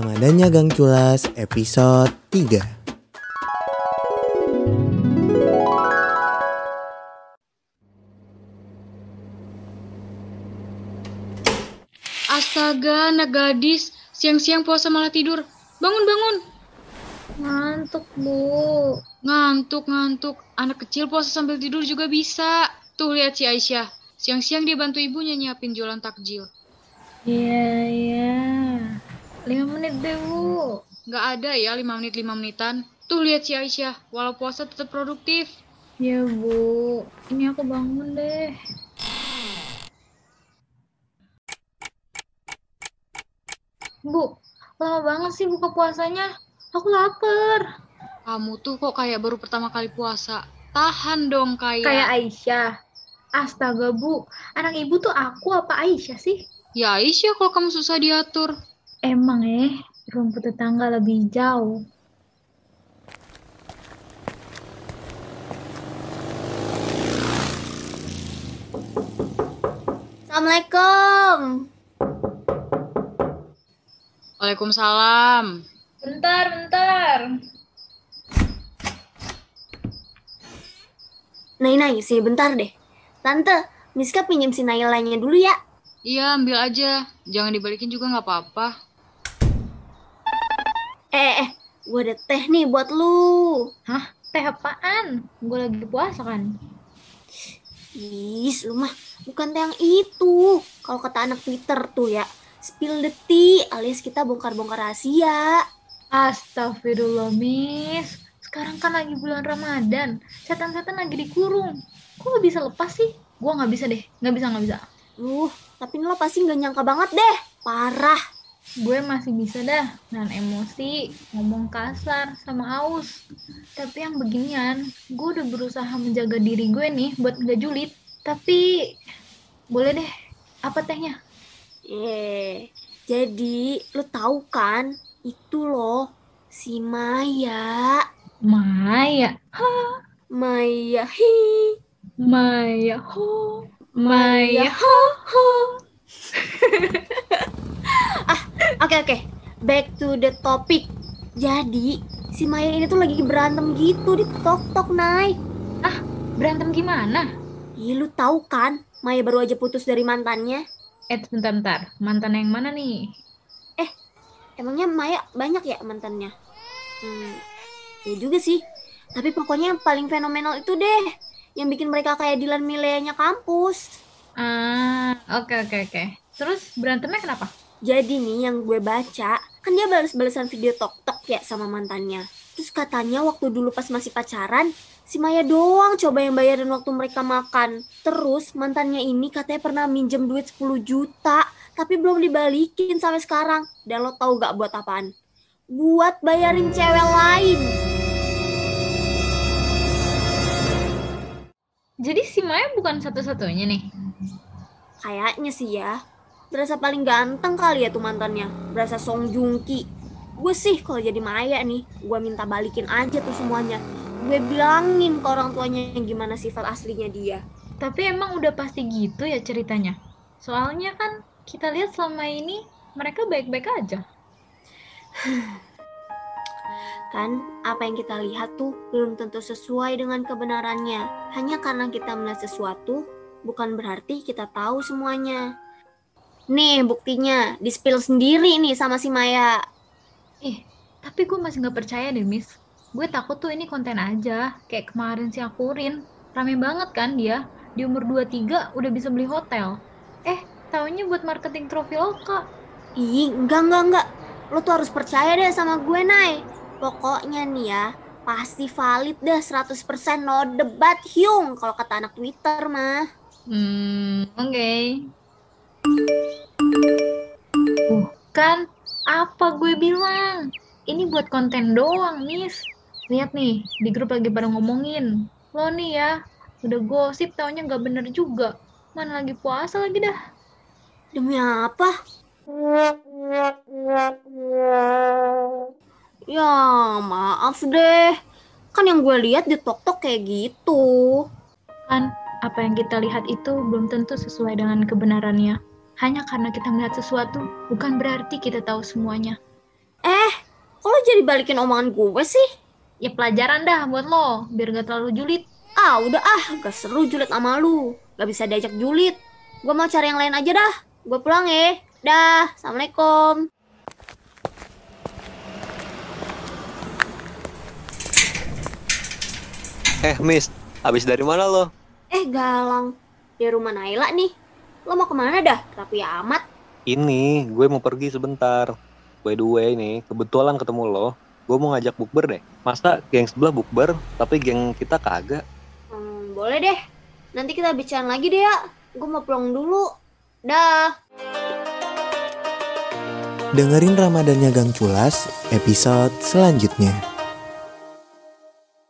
Ramadannya Gang Culas episode 3 Astaga, anak gadis. Siang-siang puasa malah tidur. Bangun, bangun. Ngantuk, Bu. Ngantuk, ngantuk. Anak kecil puasa sambil tidur juga bisa. Tuh, lihat si Aisyah. Siang-siang dia bantu ibunya nyiapin jualan takjil. Iya, iya. Lima menit deh, Bu. Nggak ada ya 5 menit 5 menitan. Tuh, lihat si Aisyah. Walau puasa tetap produktif. Ya, Bu. Ini aku bangun deh. Bu, lama banget sih buka puasanya. Aku lapar. Kamu tuh kok kayak baru pertama kali puasa. Tahan dong kayak. Kayak Aisyah. Astaga, Bu. Anak ibu tuh aku apa Aisyah sih? Ya Aisyah kalau kamu susah diatur. Emang eh, rumput tetangga lebih jauh. Assalamualaikum. Waalaikumsalam. Bentar, bentar. Nay, Nay, sih bentar deh. Tante, Miska pinjem si Nay lainnya dulu ya. Iya, ambil aja. Jangan dibalikin juga nggak apa-apa. Eh, eh, gue ada teh nih buat lu. Hah? Teh apaan? Gue lagi puasa kan? Is, lu mah bukan teh yang itu. Kalau kata anak Twitter tuh ya, spill the tea alias kita bongkar-bongkar rahasia. Astagfirullah, Miss. Sekarang kan lagi bulan Ramadan. Setan-setan lagi dikurung. Kok gak bisa lepas sih? Gua nggak bisa deh. Nggak bisa, nggak bisa. Lu, tapi lo pasti nggak nyangka banget deh. Parah. Gue masih bisa dah. Dan emosi, ngomong kasar, sama aus. Tapi yang beginian, gue udah berusaha menjaga diri gue nih buat nggak julid. Tapi, boleh deh. Apa tehnya? Eh, jadi lu tahu kan itu loh si Maya. Maya. Maya hi. Maya. Ho. Maya ho ho. ah, oke oke. Back to the topic. Jadi, si Maya ini tuh lagi berantem gitu di tok-tok, Nay. Berantem gimana? Ih, lu tahu kan? Maya baru aja putus dari mantannya. Eh, bentar-bentar. Mantan yang mana nih? Emangnya Maya banyak ya mantannya? Hmm, ya juga sih. Tapi pokoknya yang paling fenomenal itu deh. Yang bikin mereka kayak Dilan Milea-nya kampus. Ah, oke oke oke. Terus berantemnya kenapa? Jadi nih yang gue baca, kan dia balas-balasan video tok-tok ya sama mantannya. Terus katanya waktu dulu pas masih pacaran, si Maya doang coba yang bayarin waktu mereka makan. Terus mantannya ini katanya pernah minjem duit 10 juta, tapi belum dibalikin sampai sekarang. Dan lo tau gak buat apaan? Buat bayarin cewek lain. Jadi si Maya bukan satu-satunya nih. Kayaknya sih ya. Berasa paling ganteng kali ya tuh mantannya. Berasa Song Joong Ki. Gue sih kalau jadi Maya nih, gue minta balikin aja tuh semuanya. Gue bilangin ke orang tuanya yang gimana sifat aslinya dia. Tapi emang udah pasti gitu ya ceritanya. Soalnya kan kita lihat selama ini mereka baik-baik aja. Kan apa yang kita lihat tuh belum tentu sesuai dengan kebenarannya. Hanya karena kita melihat sesuatu, bukan berarti kita tahu semuanya. Nih buktinya, di-spill sendiri nih sama si Maya. Eh, tapi gue masih nggak percaya deh, Miss. Gue takut tuh ini konten aja. Kayak kemarin si Akurin. Rame banget kan dia. Di umur 23 udah bisa beli hotel. Eh, taunya buat marketing trofi loka. Ih, enggak, enggak, enggak. Lo tuh harus percaya deh sama gue, Nay. Pokoknya nih ya, pasti valid deh 100% no debat hyung kalau kata anak Twitter mah. Hmm, oke. Uh, kan apa gue bilang? Ini buat konten doang, Miss. Lihat nih, di grup lagi pada ngomongin. Lo nih ya, udah gosip taunya nggak bener juga. Mana lagi puasa lagi dah. Demi apa? Ya, maaf deh. Kan yang gue lihat di tok-tok kayak gitu. Kan, apa yang kita lihat itu belum tentu sesuai dengan kebenarannya. Hanya karena kita melihat sesuatu, bukan berarti kita tahu semuanya. Eh, kok lo jadi balikin omongan gue sih? Ya pelajaran dah buat lo, biar gak terlalu julid. Ah, udah ah, gak seru julid sama lu. Gak bisa diajak julid. Gue mau cari yang lain aja dah. Gue pulang ya. Dah, Assalamualaikum. Eh, Miss, habis dari mana lo? Eh, Galang. Di rumah Naila nih. Lo mau ke mana dah? Rapi amat. Ini, gue mau pergi sebentar. By the way nih, kebetulan ketemu lo. Gue mau ngajak bukber deh. Masa geng sebelah bukber, tapi geng kita kagak? Hmm, boleh deh. Nanti kita bicara lagi deh ya. Gue mau pulang dulu. Dah. Dengerin Ramadannya Gang Culas episode selanjutnya.